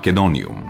Македониум.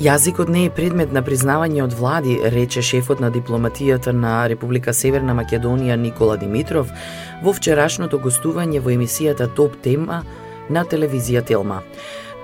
Јазикот не е предмет на признавање од влади, рече шефот на дипломатијата на Република Северна Македонија Никола Димитров во вчерашното гостување во емисијата Топ тема на телевизија Телма.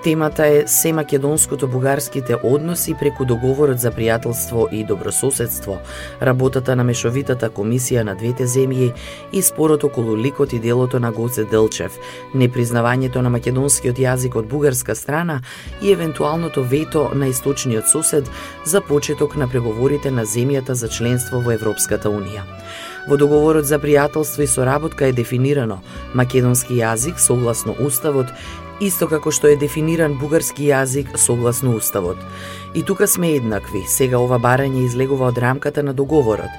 Темата е се македонското бугарските односи преку договорот за пријателство и добрососедство, работата на мешовитата комисија на двете земји и спорот околу ликот и делото на Гоце Делчев, непризнавањето на македонскиот јазик од бугарска страна и евентуалното вето на источниот сосед за почеток на преговорите на земјата за членство во Европската Унија. Во договорот за пријателство и соработка е дефинирано македонски јазик согласно уставот исто како што е дефиниран бугарски јазик согласно уставот. И тука сме еднакви. Сега ова барање излегува од рамката на договорот.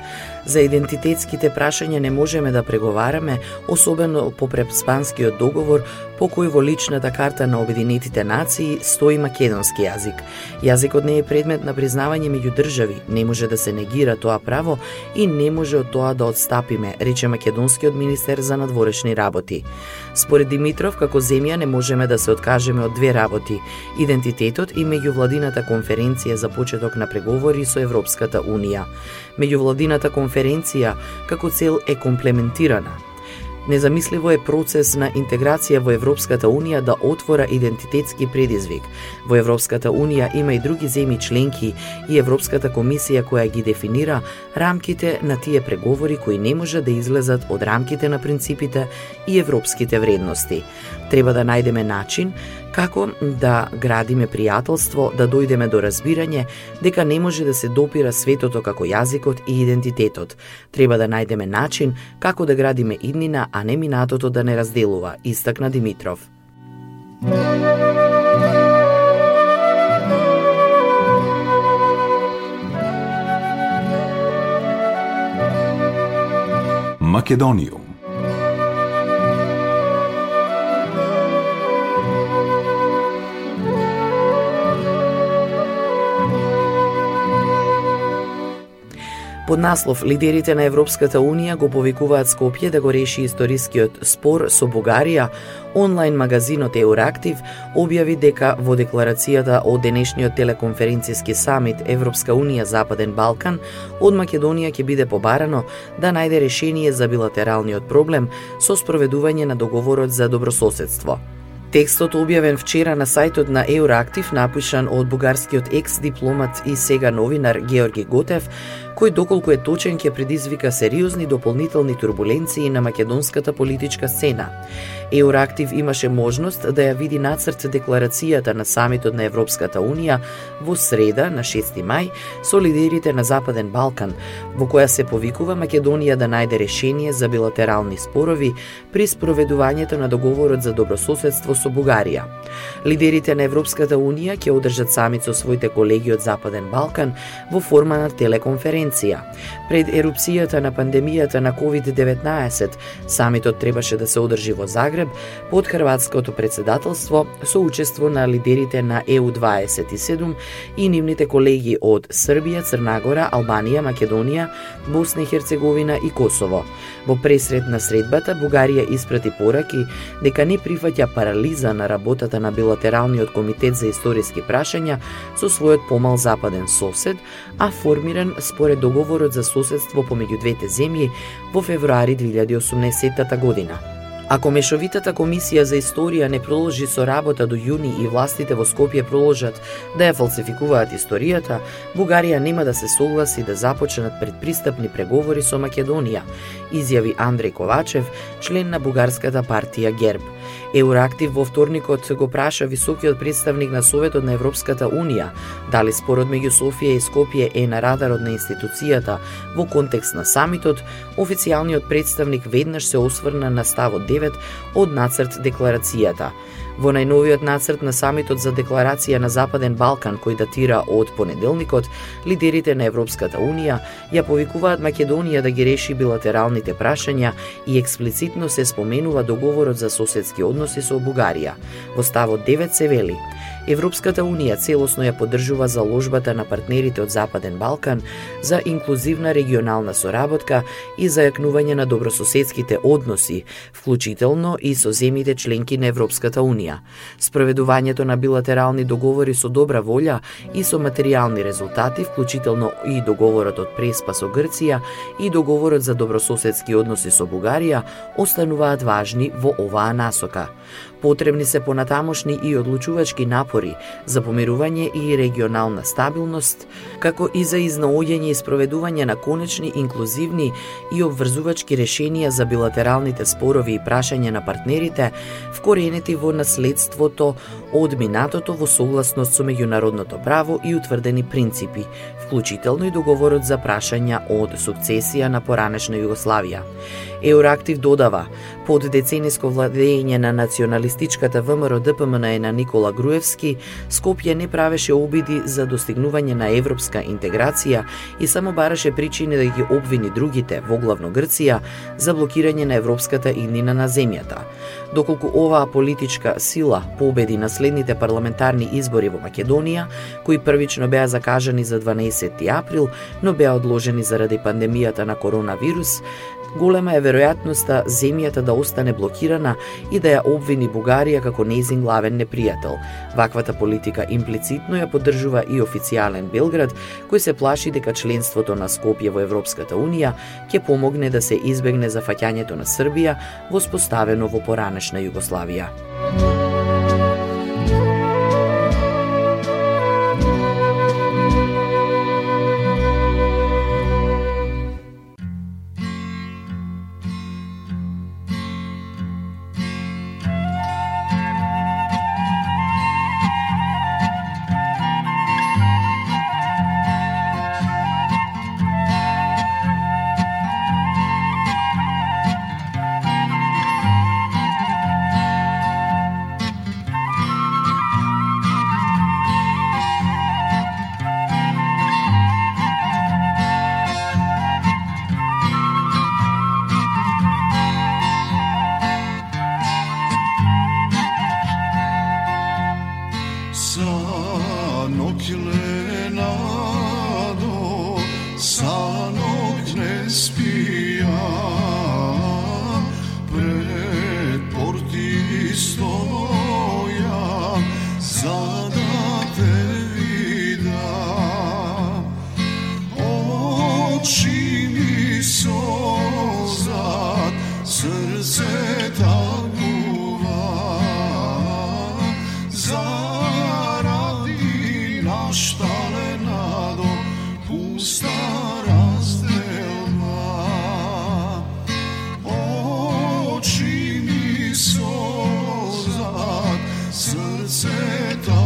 За идентитетските прашања не можеме да преговараме, особено по препспанскиот договор, по кој во личната карта на Обединетите нации стои македонски јазик. Јазикот не е предмет на признавање меѓу држави, не може да се негира тоа право и не може од тоа да одстапиме, рече македонскиот министер за надворешни работи. Според Димитров, како земја не можеме да се откажеме од две работи: идентитетот и меѓувладината конференција за почеток на преговори со Европската унија. Меѓувладината конференција како цел е комплементирана, Незамисливо е процес на интеграција во Европската Унија да отвора идентитетски предизвик. Во Европската Унија има и други земји членки и Европската комисија која ги дефинира рамките на тие преговори кои не може да излезат од рамките на принципите и европските вредности. Треба да најдеме начин како да градиме пријателство, да дојдеме до разбирање дека не може да се допира светото како јазикот и идентитетот. Треба да најдеме начин како да градиме иднина, а не минатото да не разделува, истакна Димитров. Македониум Под наслов Лидерите на Европската Унија го повикуваат Скопје да го реши историскиот спор со Бугарија, онлайн магазинот Еурактив објави дека во декларацијата од денешниот телеконференцијски самит Европска Унија Западен Балкан од Македонија ќе биде побарано да најде решение за билатералниот проблем со спроведување на договорот за добрососедство. Текстот објавен вчера на сајтот на Еурактив, напишан од бугарскиот екс-дипломат и сега новинар Георги Готев, кој доколку е точен ќе предизвика сериозни дополнителни турбуленции на македонската политичка сцена. Еурактив имаше можност да ја види нацрт декларацијата на самитот на Европската Унија во среда на 6 мај со лидерите на Западен Балкан, во која се повикува Македонија да најде решение за билатерални спорови при спроведувањето на договорот за добрососедство со Бугарија. Лидерите на Европската Унија ќе одржат самит со своите колеги од Западен Балкан во форма на телеконференција превенција. Пред ерупцијата на пандемијата на COVID-19, самитот требаше да се одржи во Загреб под хрватското председателство со учество на лидерите на ЕУ27 и нивните колеги од Србија, Црнагора, Албанија, Македонија, Босна и Херцеговина и Косово. Во пресред на средбата, Бугарија испрати пораки дека не прифаќа парализа на работата на билатералниот комитет за историски прашања со својот помал западен сосед, а формиран според договорот за соседство помеѓу двете земји во февруари 2018 година. Ако Мешовитата комисија за историја не продолжи со работа до јуни и властите во Скопје продолжат да ја фалсификуваат историјата, Бугарија нема да се согласи да започнат предпристапни преговори со Македонија, изјави Андреј Ковачев, член на бугарската партија Герб. Еурактив во вторникот го праша високиот представник на Советот на Европската Унија дали спорот меѓу Софија и Скопје е на радарот на институцијата во контекст на самитот, официјалниот представник веднаш се осврна на ставот 9 од нацрт декларацијата. Во најновиот нацрт на самитот за декларација на Западен Балкан, кој датира од понеделникот, лидерите на Европската Унија ја повикуваат Македонија да ги реши билатералните прашања и експлицитно се споменува договорот за соседски односи со Бугарија. Во ставот 9 се вели Европската Унија целосно ја поддржува заложбата на партнерите од Западен Балкан за инклузивна регионална соработка и зајакнување на добрососедските односи, вклучително и со земјите членки на Европската Унија. Спроведувањето на билатерални договори со добра волја и со материјални резултати, вклучително и договорот од Преспа со Грција и договорот за добрососедски односи со Бугарија, остануваат важни во оваа насока. Потребни се понатамошни и одлучувачки напори за помирување и регионална стабилност, како и за изнаоѓање и спроведување на конечни, инклузивни и обврзувачки решенија за билатералните спорови и прашања на партнерите, вкоренети во наследството од минатото во согласност со меѓународното право и утврдени принципи, вклучително и договорот за прашања од сукцесија на поранешна Југославија. Еурактив додава, под децениско владење на националистичката ВМРО ДПМН на Никола Груевски, Скопје не правеше обиди за достигнување на европска интеграција и само бараше причини да ги обвини другите, во главно Грција, за блокирање на европската иднина на земјата. Доколку оваа политичка сила победи на следните парламентарни избори во Македонија, кои првично беа закажани за 12 април, но беа одложени заради пандемијата на коронавирус, голема е веројатноста земјата да остане блокирана и да ја обвини Бугарија како нејзин главен непријател. Ваквата политика имплицитно ја поддржува и официјален Белград, кој се плаши дека членството на Скопје во Европската Унија ќе помогне да се избегне зафаќањето на Србија воспоставено во поранешна Југославија. sunset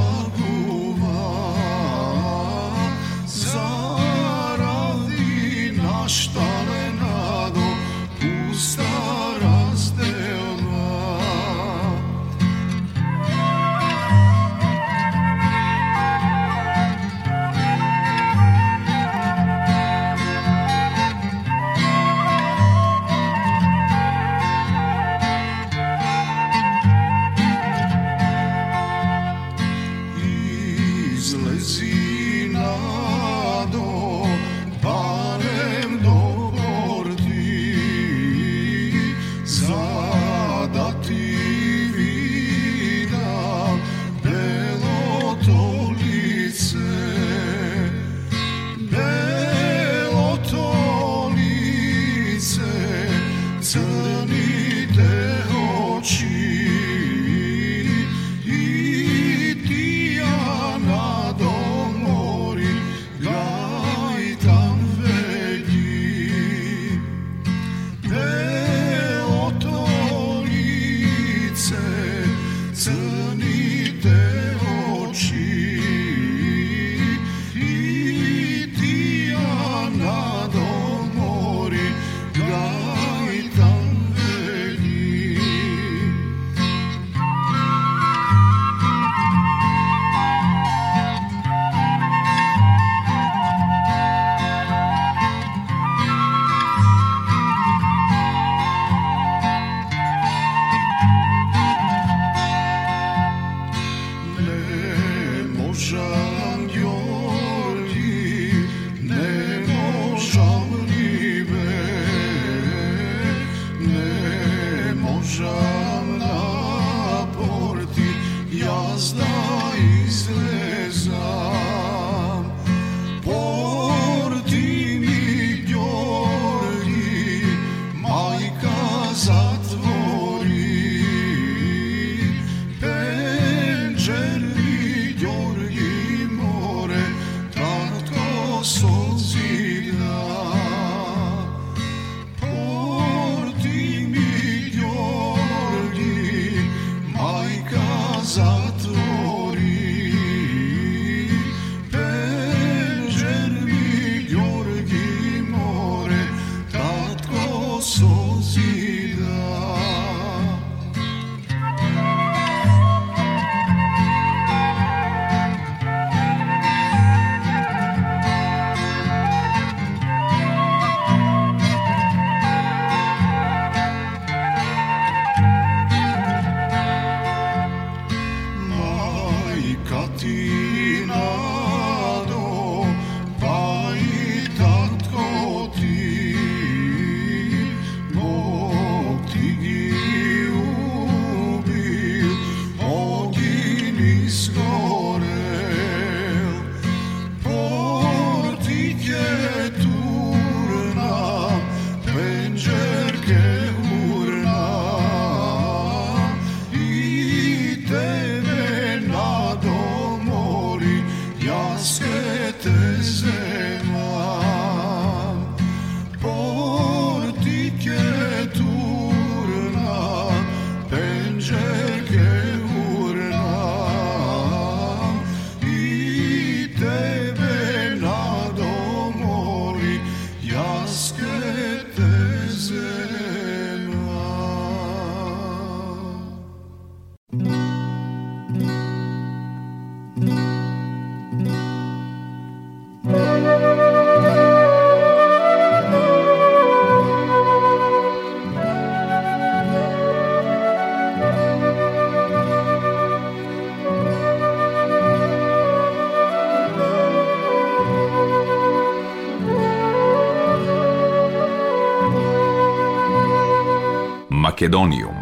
Македониум.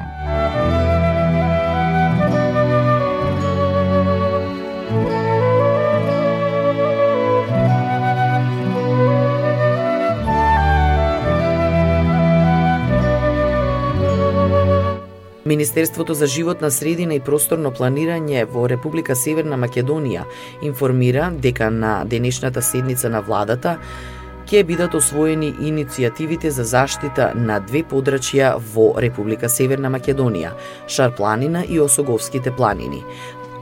Министерството за животна средина и просторно планирање во Република Северна Македонија информира дека на денешната седница на владата ќе бидат освоени иницијативите за заштита на две подрачја во Република Северна Македонија – Шарпланина и Осоговските планини.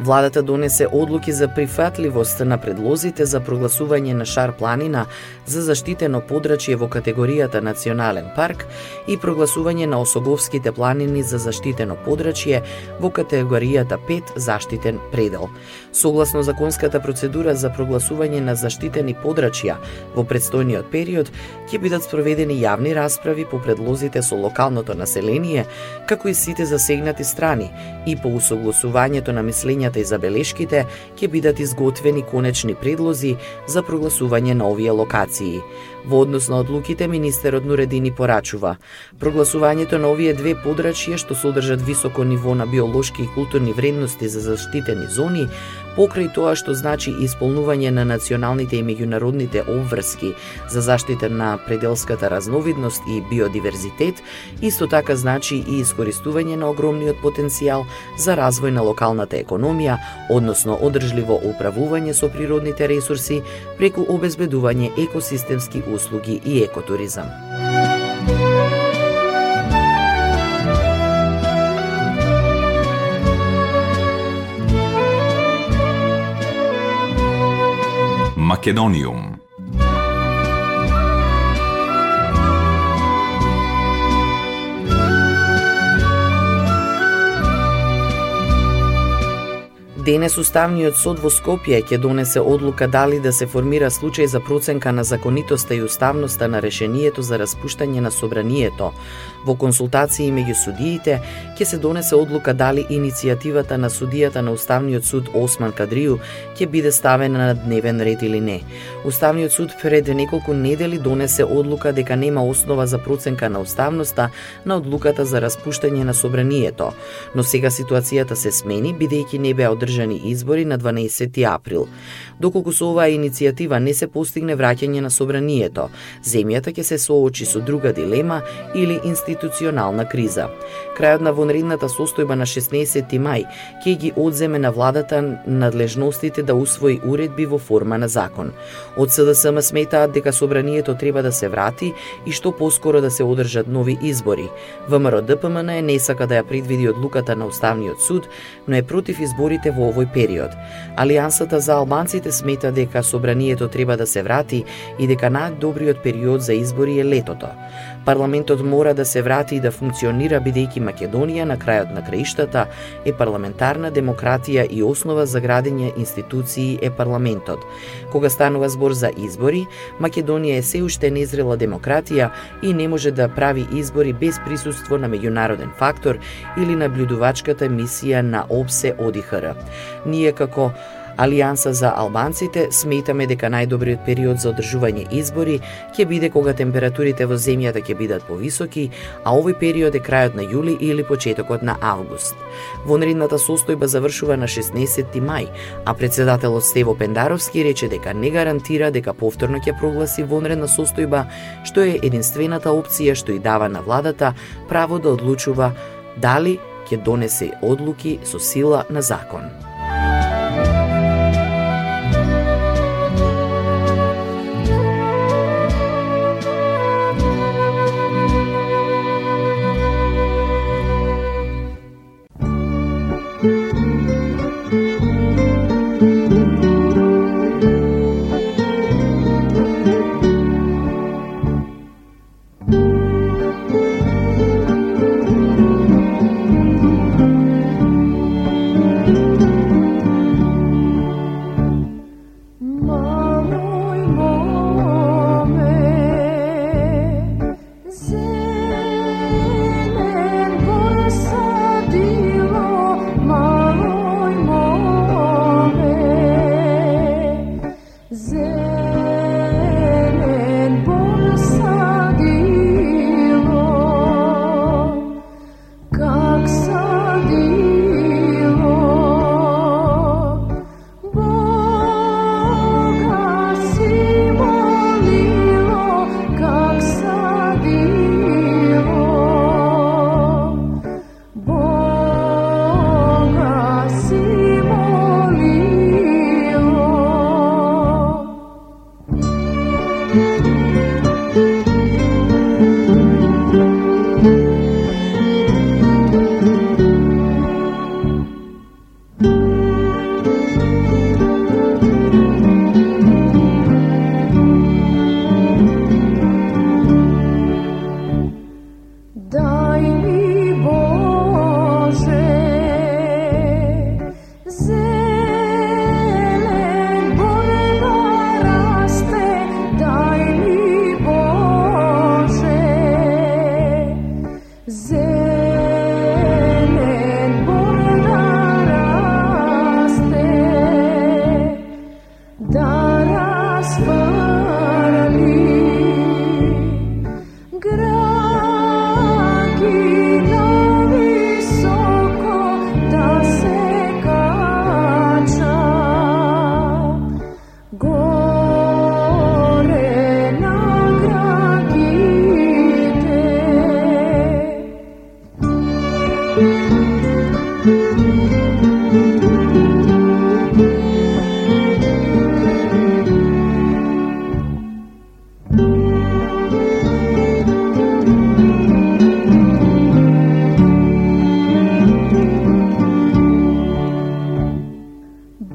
Владата донесе одлуки за прифатливост на предлозите за прогласување на Шар планина за заштитено подрачје во категоријата Национален парк и прогласување на Осоговските планини за заштитено подрачје во категоријата 5 заштитен предел. Согласно законската процедура за прогласување на заштитени подрачја во предстојниот период ќе бидат спроведени јавни расправи по предлозите со локалното население, како и сите засегнати страни и по усогласувањето на мислења прашањата и забелешките ќе бидат изготвени конечни предлози за прогласување на овие локации. Во однос на одлуките, министерот Нуредини порачува. Прогласувањето на овие две подрачја што содржат високо ниво на биолошки и културни вредности за заштитени зони, покрај тоа што значи исполнување на националните и меѓународните обврски за заштита на пределската разновидност и биодиверзитет, исто така значи и искористување на огромниот потенцијал за развој на локалната економија, односно одржливо управување со природните ресурси преку обезбедување екосистемски услуги и екотуризам. Македониум. Денес Уставниот суд во Скопје ќе донесе одлука дали да се формира случај за проценка на законитоста и уставноста на решението за распуштање на собранието. Во консултации меѓу судиите ќе се донесе одлука дали иницијативата на судијата на Уставниот суд Осман Кадрију ќе биде ставена на дневен ред или не. Уставниот суд пред неколку недели донесе одлука дека нема основа за проценка на уставноста на одлуката за распуштање на собранието, но сега ситуацијата се смени бидејќи не беа одржани одржани избори на 12 април. Доколку со оваа иницијатива не се постигне враќање на собранието, земјата ќе се соочи со друга дилема или институционална криза. Крајот на вонредната состојба на 16 мај ќе ги одземе на владата надлежностите да усвои уредби во форма на закон. Од СДСМ сметаат дека собранието треба да се врати и што поскоро да се одржат нови избори. ВМРО ДПМН е не сака да ја предвиди одлуката на Уставниот суд, но е против изборите во овој период. Алијансата за албанците смета дека собранието треба да се врати и дека најдобриот период за избори е летото. Парламентот мора да се врати и да функционира бидејќи Македонија на крајот на краиштата е парламентарна демократија и основа за градење институции е парламентот. Кога станува збор за избори, Македонија е се уште незрела демократија и не може да прави избори без присуство на меѓународен фактор или наблюдувачката мисија на ОБСЕ ОДИХР. Ние како Алијанса за албанците сметаме дека најдобриот период за одржување избори ќе биде кога температурите во земјата ќе бидат повисоки, а овој период е крајот на јули или почетокот на август. Вонредната состојба завршува на 16 мај, а председателот Стево Пендаровски рече дека не гарантира дека повторно ќе прогласи вонредна состојба, што е единствената опција што и дава на владата право да одлучува дали ќе донесе одлуки со сила на закон.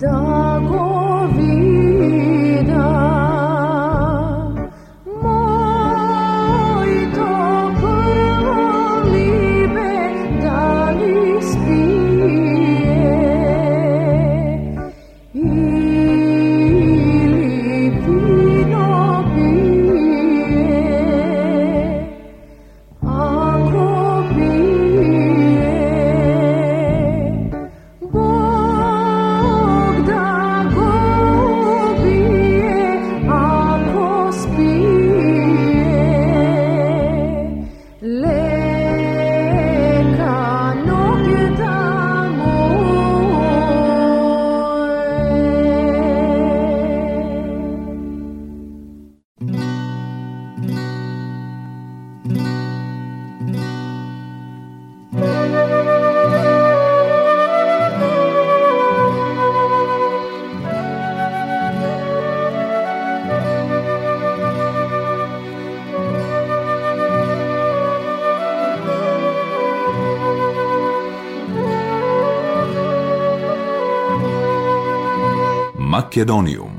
dawn. Македониум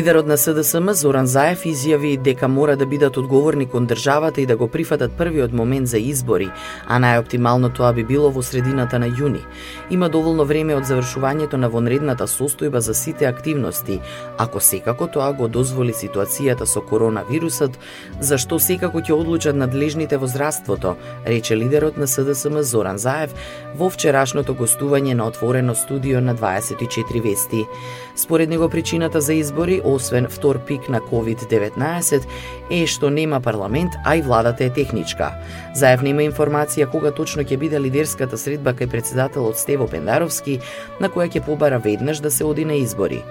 Лидерот на СДСМ Зоран Заев изјави дека мора да бидат одговорни кон државата и да го прифатат првиот момент за избори, а најоптимално тоа би било во средината на јуни. Има доволно време од завршувањето на вонредната состојба за сите активности, ако секако тоа го дозволи ситуацијата со коронавирусот, зашто секако ќе одлучат надлежните во здравството, рече лидерот на СДСМ Зоран Заев во вчерашното гостување на отворено студио на 24 вести. Според него причината за избори, освен втор пик на COVID-19, е што нема парламент, а и владата е техничка. Заев нема информација кога точно ќе биде лидерската средба кај председателот Стево Пендаровски, на која ќе побара веднаш да се оди на избори.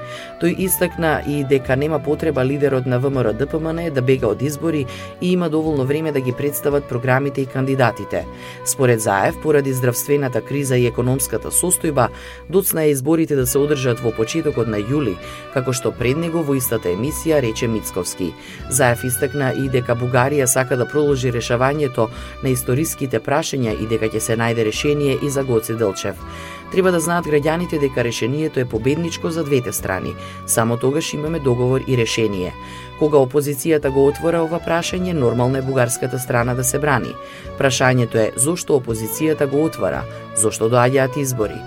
Тој истакна и дека нема потреба лидерот на ВМРО ДПМН да бега од избори и има доволно време да ги представат програмите и кандидатите. Според Заев, поради здравствената криза и економската состојба, доцна е изборите да се одржат во почетокот на јули, како што пред него во истата емисија рече Мицковски. Заев истакна и дека Бугарија сака да продолжи решавањето на историските прашања и дека ќе се најде решение и за Гоце Делчев. Треба да знаат граѓаните дека решението е победничко за двете страни. Само тогаш имаме договор и решение. Кога опозицијата го отвора ова прашање, нормално е бугарската страна да се брани. Прашањето е зошто опозицијата го отвара, зошто доаѓаат избори.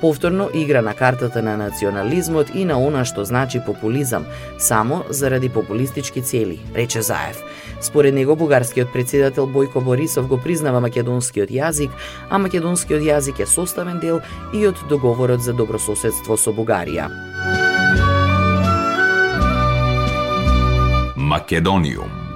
Повторно игра на картата на национализмот и на она што значи популизам, само заради популистички цели, рече Заев. Според него, бугарскиот председател Бојко Борисов го признава македонскиот јазик, а македонскиот јазик е составен дел и од договорот за добрососедство со Бугарија. Македониум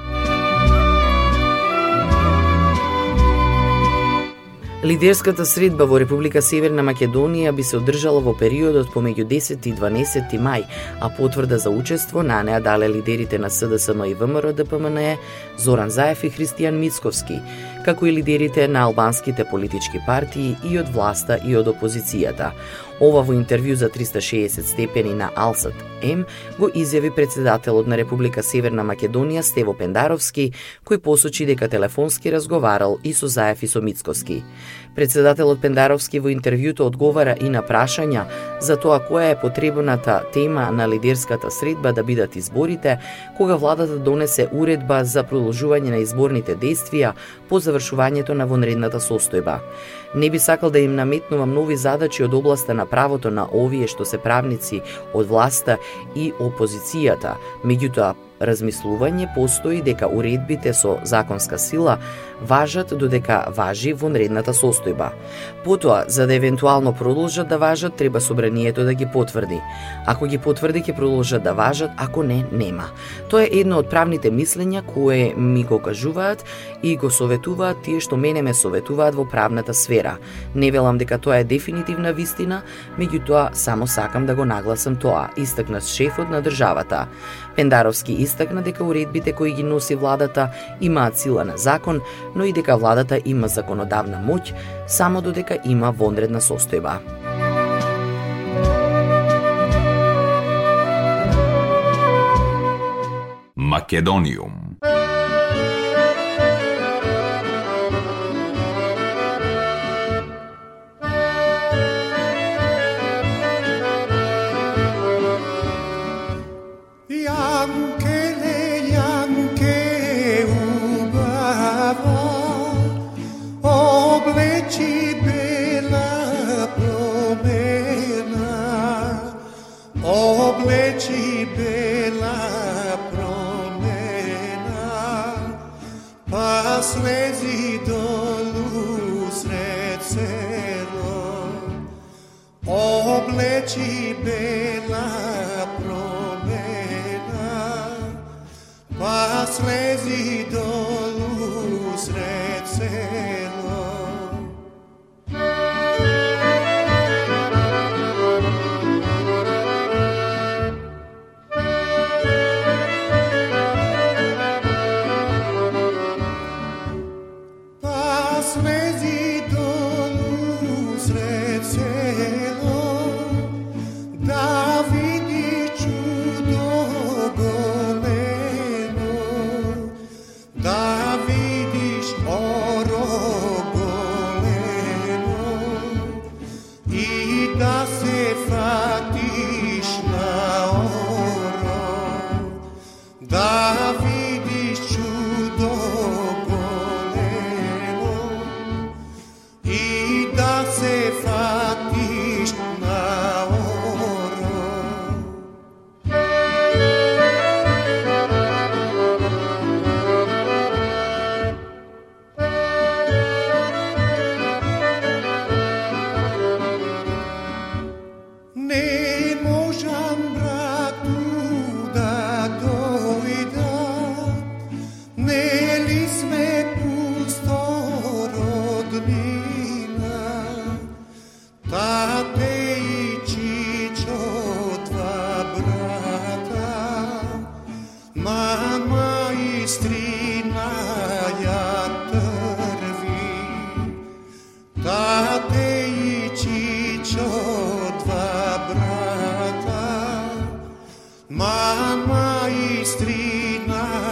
Лидерската средба во Република Северна Македонија би се одржала во периодот помеѓу 10 и 12 мај, а потврда за учество на неа дале лидерите на СДСМ и ВМРО ДПМН Зоран Заев и Христијан Мицковски, како и лидерите на албанските политички партии и од власта и од опозицијата. Ова во интервју за 360 степени на Алсат М го изјави председателот на Република Северна Македонија Стево Пендаровски, кој посочи дека телефонски разговарал и со Заев и со Мицкоски. Председателот Пендаровски во интервјуто одговара и на прашања за тоа која е потребната тема на лидерската средба да бидат изборите, кога владата донесе уредба за продолжување на изборните действија по завршувањето на вонредната состојба. Не би сакал да им наметнувам нови задачи од областа на правото на овие што се правници од власта и опозицијата, меѓутоа размислување постои дека уредбите со законска сила важат додека важи вонредната состојба. Потоа, за да евентуално продолжат да важат, треба собранието да ги потврди. Ако ги потврди, ќе продолжат да важат, ако не, нема. Тоа е едно од правните мислења кое ми го кажуваат и го советуваат тие што мене ме советуваат во правната сфера. Не велам дека тоа е дефинитивна вистина, меѓутоа само сакам да го нагласам тоа, истакна шефот на државата. Пендаровски истакна дека уредбите кои ги носи владата имаат сила на закон, но и дека владата има законодавна моќ само додека има вонредна состојба. Македониум slezi dolu sred selo, obleči bela promena, pa slezi dolu sred selo. Davi. street night.